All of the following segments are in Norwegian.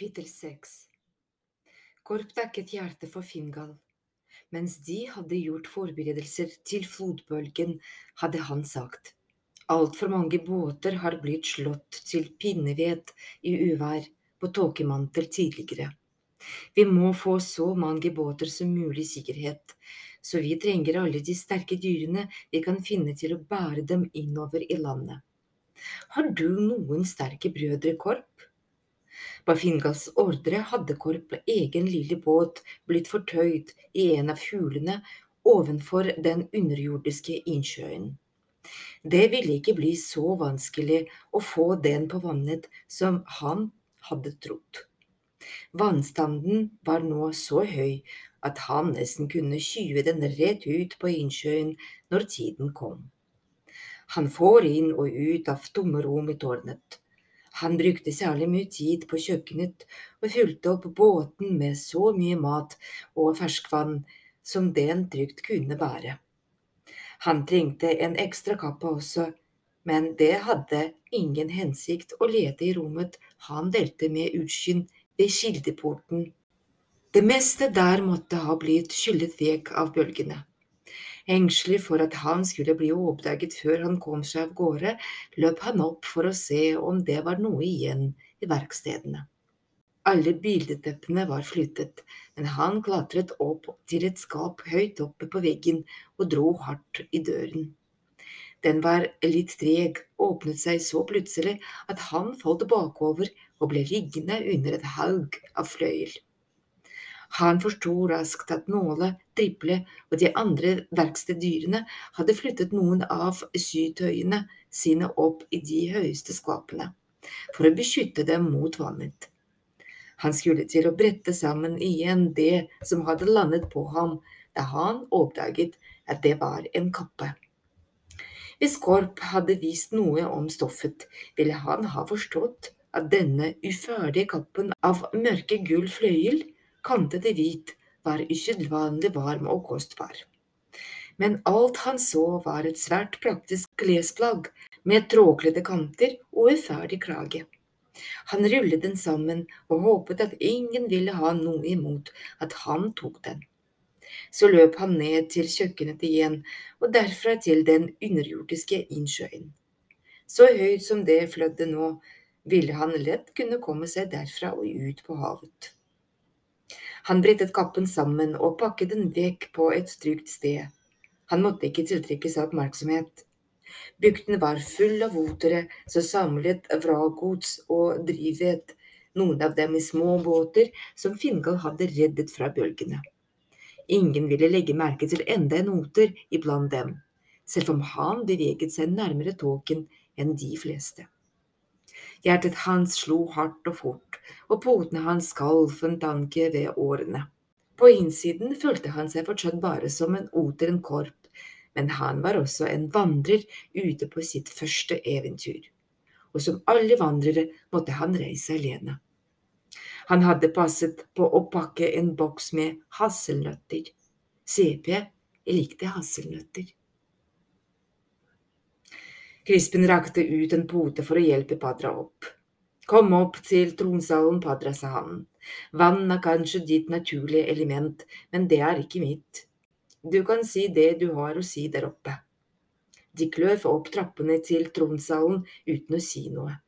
Kapittel 6 Korp dekket hjertet for Fingal. Mens de hadde gjort forberedelser til flodbølgen, hadde han sagt, altfor mange båter har blitt slått til pinneved i uvær på tåkemantel tidligere. Vi må få så mange båter som mulig sikkerhet, så vi trenger alle de sterke dyrene vi kan finne til å bære dem innover i landet. Har du noen sterke brødre, Korp? På Fingals ordre hadde Korp egen lille båt blitt fortøyd i en av hulene ovenfor den underjordiske innsjøen. Det ville ikke bli så vanskelig å få den på vannet som han hadde trodd. Vannstanden var nå så høy at han nesten kunne skyve den rett ut på innsjøen når tiden kom. Han får inn og ut av tomme i tårnet. Han brukte særlig mye tid på kjøkkenet og fylte opp båten med så mye mat og ferskvann som den trygt kunne bære. Han trengte en ekstra kappe også, men det hadde ingen hensikt å lete i rommet han delte med utskinn ved kildeporten. Det meste der måtte ha blitt skyllet vekk av bølgene. Engstelig for at han skulle bli oppdaget før han kom seg av gårde, løp han opp for å se om det var noe igjen i verkstedene. Alle bildeteppene var flyttet, men han klatret opp til et skap høyt oppe på veggen og dro hardt i døren. Den var litt treg, åpnet seg så plutselig at han falt bakover og ble liggende under et haug av fløyel. Han forsto raskt at Nåle, drible og de andre verkstedyrene hadde flyttet noen av sytøyene sine opp i de høyeste skapene, for å beskytte dem mot vannet. Han skulle til å brette sammen igjen det som hadde landet på ham da han oppdaget at det var en kappe. Hvis Korp hadde vist noe om stoffet, ville han ha forstått at denne uferdige kappen av mørke gull fløyel kantet i hvit, var usedvanlig varm og kostbar. Men alt han så var et svært praktisk klesplagg med trådkledde kanter og uferdig krage. Han rullet den sammen og håpet at ingen ville ha noe imot at han tok den. Så løp han ned til kjøkkenet igjen, og derfra til den underjordiske innsjøen. Så høyt som det flødde nå, ville han lett kunne komme seg derfra og ut på havet. Han brettet kappen sammen og pakket den vekk på et trygt sted. Han måtte ikke tiltrekke seg oppmerksomhet. Bygden var full av votere som samlet vrakgods og drivved, noen av dem i små båter som Fingal hadde reddet fra bølgene. Ingen ville legge merke til enda en oter iblant dem, selv om han beveget seg nærmere tåken enn de fleste. Hjertet hans slo hardt og fort, og potene hans skalv en tanke ved årene. På innsiden følte han seg fortsatt bare som en oteren korp, men han var også en vandrer ute på sitt første eventyr. Og som alle vandrere måtte han reise alene. Han hadde passet på å pakke en boks med hasselnøtter. CP likte hasselnøtter. Crispin rakte ut en pote for å hjelpe Padra opp. Kom opp til tronsalen, Padra, sa han. Vann er kanskje ditt naturlige element, men det er ikke mitt. Du kan si det du har å si der oppe. De kløv opp trappene til tronsalen uten å si noe.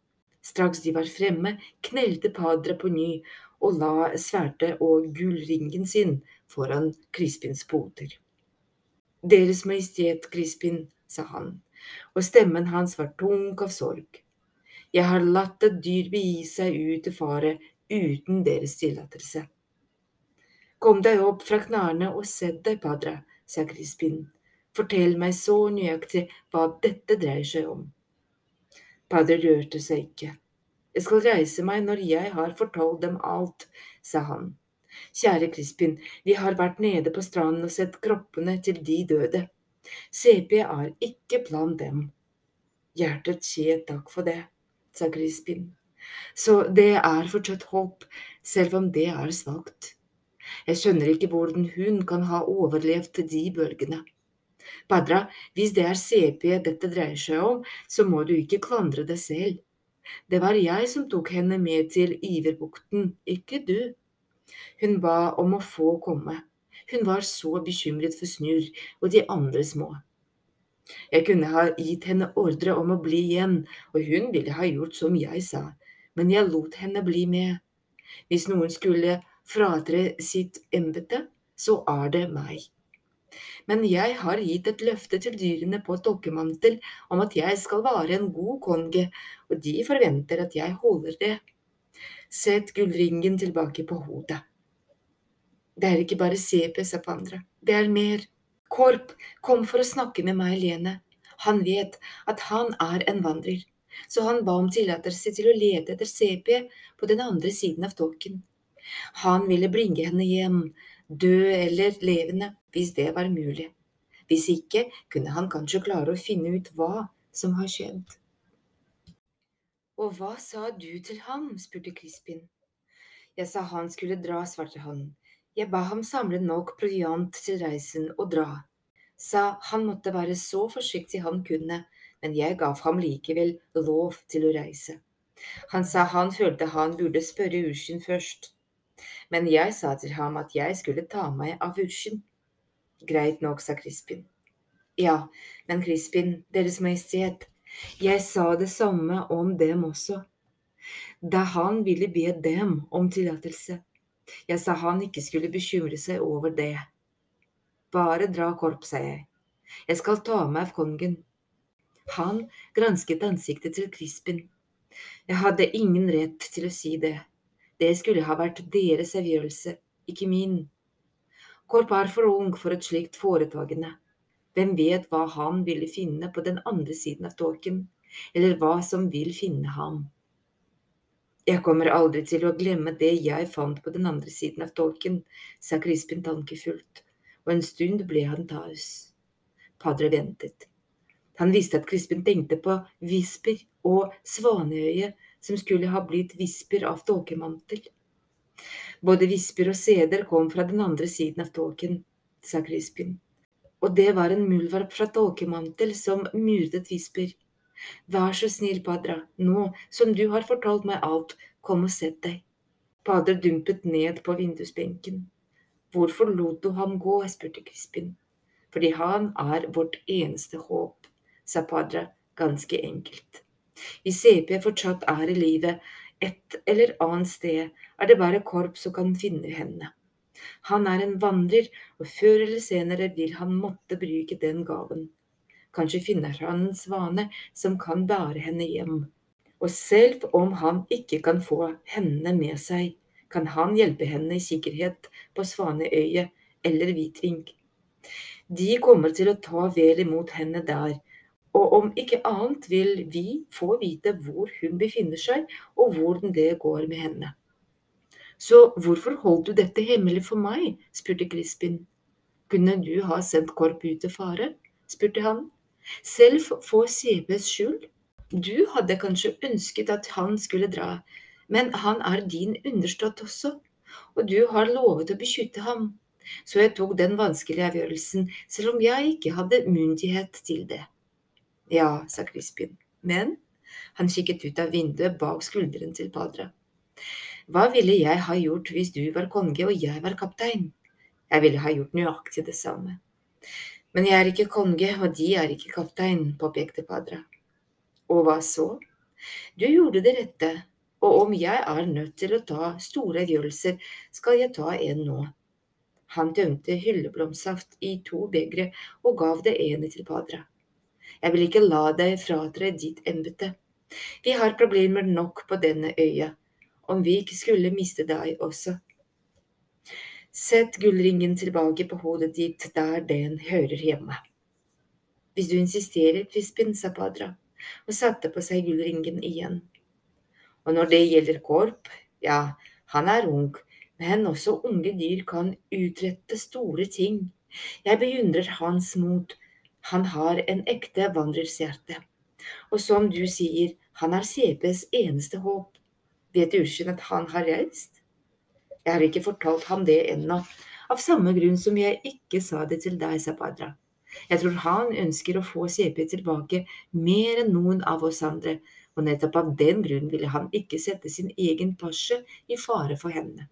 Straks de var fremme, knelte Padra på ny og la sverdet og gullringen sin foran Krispins poter. Deres Majestet Krispin, sa han, og stemmen hans var tung av sorg. Jeg har latt et dyr begi seg ut til fare uten deres tillatelse. Kom deg opp fra knærne og sett deg, padre, sa Crispin. Fortell meg så nøyaktig hva dette dreier seg om. Padre rørte seg ikke. Jeg skal reise meg når jeg har fortalt dem alt, sa han. Kjære Crispin, vi har vært nede på stranden og sett kroppene til de døde. CP er ikke blant dem. Hjertet sier takk for det, sa Crispin. Så det er fortsatt håp, selv om det er svakt. Jeg skjønner ikke hvordan hun kan ha overlevd de bølgene. Padra, hvis det er CP dette dreier seg om, så må du ikke klandre deg selv. Det var jeg som tok henne med til Iverbukten, ikke du. Hun ba om å få komme. Hun var så bekymret for Snurr og de andre små. Jeg kunne ha gitt henne ordre om å bli igjen, og hun ville ha gjort som jeg sa, men jeg lot henne bli med. Hvis noen skulle fratre sitt embete, så er det meg. Men jeg har gitt et løfte til dyrene på Tokkemantel om at jeg skal være en god konge, og de forventer at jeg holder det. Sett gullringen tilbake på hodet. Det er ikke bare CP, sa Pandra, det er mer. Korp kom for å snakke med meg Lene. Han vet at han er en vandrer, så han ba om tillatelse til å lete etter CP på den andre siden av tåken. Han ville bringe henne hjem, død eller levende, hvis det var mulig. Hvis ikke kunne han kanskje klare å finne ut hva som har skjedd. Og hva sa du til ham? spurte Crispin. Jeg sa han skulle dra, svarte han. Jeg ba ham samle nok proviant til reisen og dra. Sa han måtte være så forsiktig han kunne, men jeg gav ham likevel lov til å reise. Han sa han følte han burde spørre Urskin først, men jeg sa til ham at jeg skulle ta meg av Urskin. Greit nok, sa Crispin. Ja, men Crispin, Deres Majestet, jeg sa det samme om dem også. Da han ville be dem om tillatelse, jeg sa han ikke skulle bekymre seg over det. Bare dra korp, sa jeg. Jeg skal ta meg av kongen. Han gransket ansiktet til Crispin. Jeg hadde ingen rett til å si det. Det skulle ha vært deres avgjørelse, ikke min. Korp er for ung for et slikt foretagende. Hvem vet hva han ville finne på den andre siden av tåken, eller hva som vil finne ham. Jeg kommer aldri til å glemme det jeg fant på den andre siden av tolken, sa Crispin tankefullt, og en stund ble han taus. Padre ventet. Han visste at Crispin tenkte på Visper og Svaneøye, som skulle ha blitt visper av tåkemantel. Både visper og seder kom fra den andre siden av tåken, sa Crispin, og det var en muldvarp fra tåkemantel som myrdet visper. Vær så snill, Padra, nå som du har fortalt meg alt, kom og sett deg. Padre dumpet ned på vindusbenken. Hvorfor lot du ham gå? spurte Crispin. Fordi han er vårt eneste håp, sa Padre ganske enkelt. Hvis CP fortsatt er i live et eller annet sted, er det bare Korp som kan finne henne. Han er en vandrer, og før eller senere vil han måtte bruke den gaven. Kanskje finner han en svane som kan bære henne hjem. Og selv om han ikke kan få henne med seg, kan han hjelpe henne i sikkerhet på Svaneøyet eller Hvitving. De kommer til å ta vel imot henne der, og om ikke annet vil vi få vite hvor hun befinner seg, og hvordan det går med henne. Så hvorfor holdt du dette hemmelig for meg? spurte Crispin. Kunne du ha sendt Korp ut til fare? spurte han. Selv for CBS skyld. Du hadde kanskje ønsket at han skulle dra, men han er din understått også, og du har lovet å beskytte ham. Så jeg tok den vanskelige avgjørelsen, selv om jeg ikke hadde myndighet til det. Ja, sa Crispin, men han kikket ut av vinduet bak skulderen til Padra. Hva ville jeg ha gjort hvis du var konge og jeg var kaptein? Jeg ville ha gjort nøyaktig det samme. Men jeg er ikke konge, og de er ikke kaptein, påpekte Padra. Og hva så? Du gjorde det rette, og om jeg er nødt til å ta store avgjørelser, skal jeg ta en nå. Han tømte hylleblomstsaft i to begre og gav det ene til Padra. Jeg vil ikke la deg fratre ditt embete. Vi har problemer nok på denne øya, om vi ikke skulle miste deg også. Sett gullringen tilbake på hodet ditt der den hører hjemme. Hvis du insisterer, Crispin, sa Padra, og satte på seg gullringen igjen. Og når det gjelder Korp, ja, han er ung, men også unge dyr kan utrette store ting. Jeg beundrer hans mot, han har en ekte vandrershjerte. Og som du sier, han er CPs eneste håp. Vet Ursin at han har reist? Jeg har ikke fortalt ham det ennå, av samme grunn som jeg ikke sa det til deg, sa Padra. Jeg tror han ønsker å få CP tilbake mer enn noen av oss andre, og nettopp av den grunn ville han ikke sette sin egen pasje i fare for henne.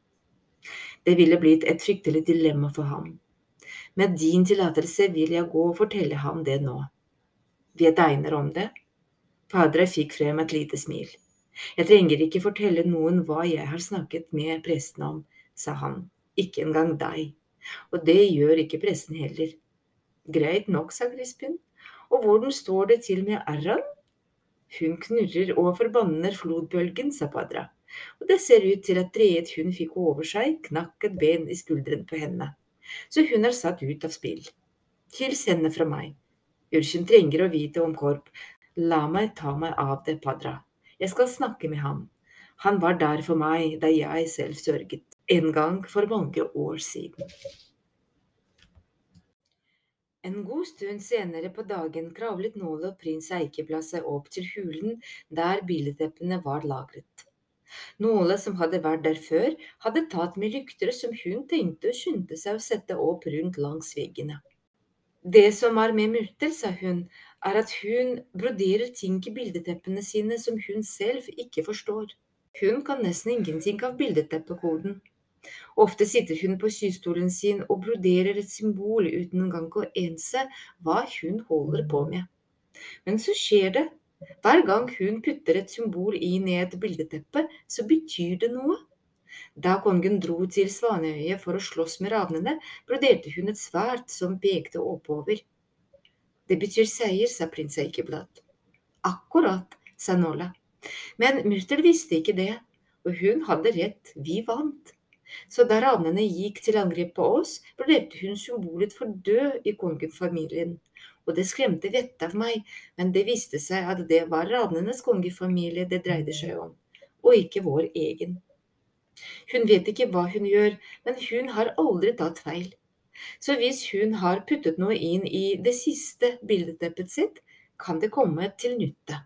Det ville blitt et fryktelig dilemma for ham. Med din tillatelse vil jeg gå og fortelle ham det nå. Vet Einar om det? Padre fikk frem et lite smil. Jeg trenger ikke fortelle noen hva jeg har snakket med presten om, sa han, ikke engang deg, og det gjør ikke presten heller. Greit nok, sa Crispin, og hvordan står det til med Arran? Hun knurrer og forbanner flodbølgen, sa Padra, og det ser ut til at dreiet hun fikk over seg, knakk et ben i skulderen på henne, så hun er satt ut av spill. Hils henne fra meg. Ursen trenger å vite om Korp. La meg ta meg av det, Padra. Jeg skal snakke med ham. Han var der for meg da jeg selv sørget, en gang for mange år siden. En god stund senere på dagen kravlet Nåle og prins Eikeblad seg opp til hulen der billedteppene var lagret. Nåle, som hadde vært der før, hadde tatt med lykter som hun tenkte og skyndte seg å sette opp rundt langs veggene. Det som er med Myrtel, sa hun, er at hun broderer ting i bildeteppene sine som hun selv ikke forstår. Hun kan nesten ingenting av bildeteppekoden. Ofte sitter hun på systolen sin og broderer et symbol uten engang å ense hva hun holder på med. Men så skjer det. Hver gang hun putter et symbol inn i et bildeteppe, så betyr det noe. Da kongen dro til Svaneøyet for å slåss med ravnene, broderte hun et sverd som pekte oppover. Det betyr seier, sa prins Eikeblad. Akkurat, sa Nåla. Men Murtel visste ikke det, og hun hadde rett, vi vant. Så da ravnene gikk til angrep på oss, ble hun symbolet for død i kongefamilien. Og det skremte vettet av meg, men det viste seg at det var ravnenes kongefamilie det dreide seg om, og ikke vår egen. Hun vet ikke hva hun gjør, men hun har aldri tatt feil. Så hvis hun har puttet noe inn i det siste bildeteppet sitt, kan det komme til nytte.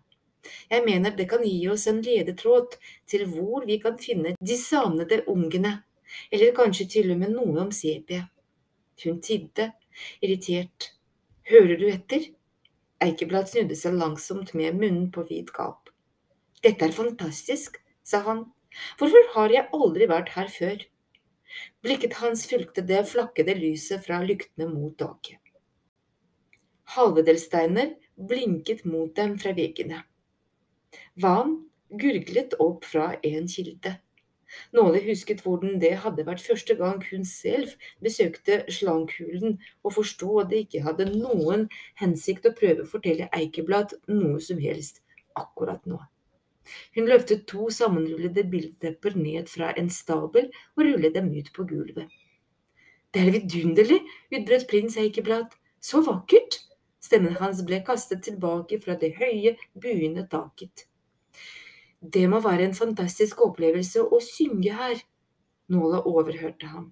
Jeg mener det kan gi oss en ledetråd til hvor vi kan finne de savnede ungene eller kanskje til og med noe om CP. Hun tidde, irritert. Hører du etter? Eikeblad snudde seg langsomt med munnen på vidt gap. Dette er fantastisk, sa han. Hvorfor har jeg aldri vært her før? Blikket hans fulgte det flakkede lyset fra lyktene mot taket. Halvedelsteiner blinket mot dem fra veggene. Vann gurglet opp fra en kilde. Nåle husket hvordan det hadde vært første gang hun selv besøkte slanghulen, og forsto at det ikke hadde noen hensikt å prøve å fortelle Eikeblad noe som helst akkurat nå. Hun løftet to sammenrullede bildetepper ned fra en stabel og rullet dem ut på gulvet. Det er vidunderlig, utbrøt prins Eikeblad. Så vakkert! Stemmen hans ble kastet tilbake fra det høye, buende taket. Det må være en fantastisk opplevelse å synge her. Nåla overhørte ham.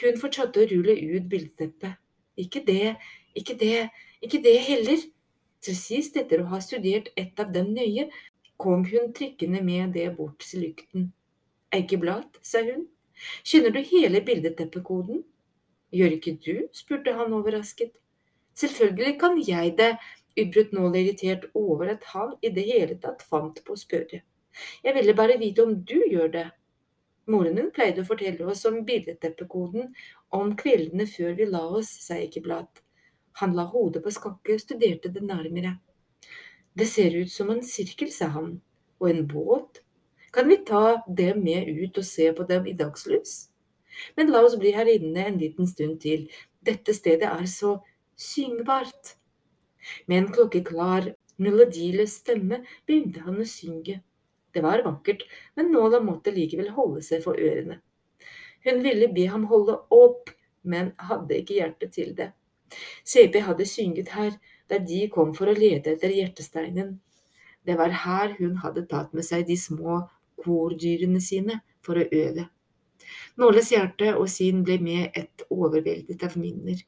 Hun fortsatte å rulle ut bildeteppet. Ikke det, ikke det, ikke det heller. Til sist, etter å ha studert et av dem nøye, kom hun trykkende med det bort til lykten. Eikeblad, sa hun, kjenner du hele bildeteppekoden? Gjør ikke du? spurte han overrasket. Selvfølgelig kan jeg det, utbrøt Nål irritert over at han i det hele tatt fant på å spørre. Jeg ville bare vite om du gjør det. Moren min pleide å fortelle oss om bildeteppekoden om kveldene før vi la oss, sa Eikeblad. Han la hodet på skakke studerte det nærmere. Det ser ut som en sirkel, sa han, og en båt. Kan vi ta dem med ut og se på dem i dagslys? Men la oss bli her inne en liten stund til, dette stedet er så syngbart. Med en klokkeklar, melodiløs stemme begynte han å synge. Det var vakkert, men Nåla måtte likevel holde seg for ørene. Hun ville be ham holde opp, men hadde ikke hjerte til det. CP hadde synget her da de kom for å lete etter hjertesteinen. Det var her hun hadde tatt med seg de små kordyrene sine for å øve. Nåles hjerte og sin ble med et overveldet av minner.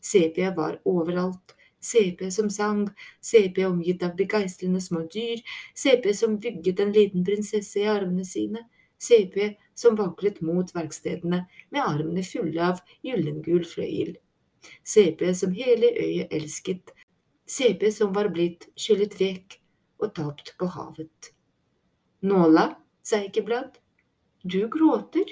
CP var overalt, CP som sang, CP omgitt av begeistrende små dyr, CP som vugget en liten prinsesse i armene sine, CP som vaklet mot verkstedene med armene fulle av gyllengul fløyel. CP som hele øyet elsket, CP som var blitt skyllet vekk, og tapt på havet. Nåla, sa Eikeblad, du gråter.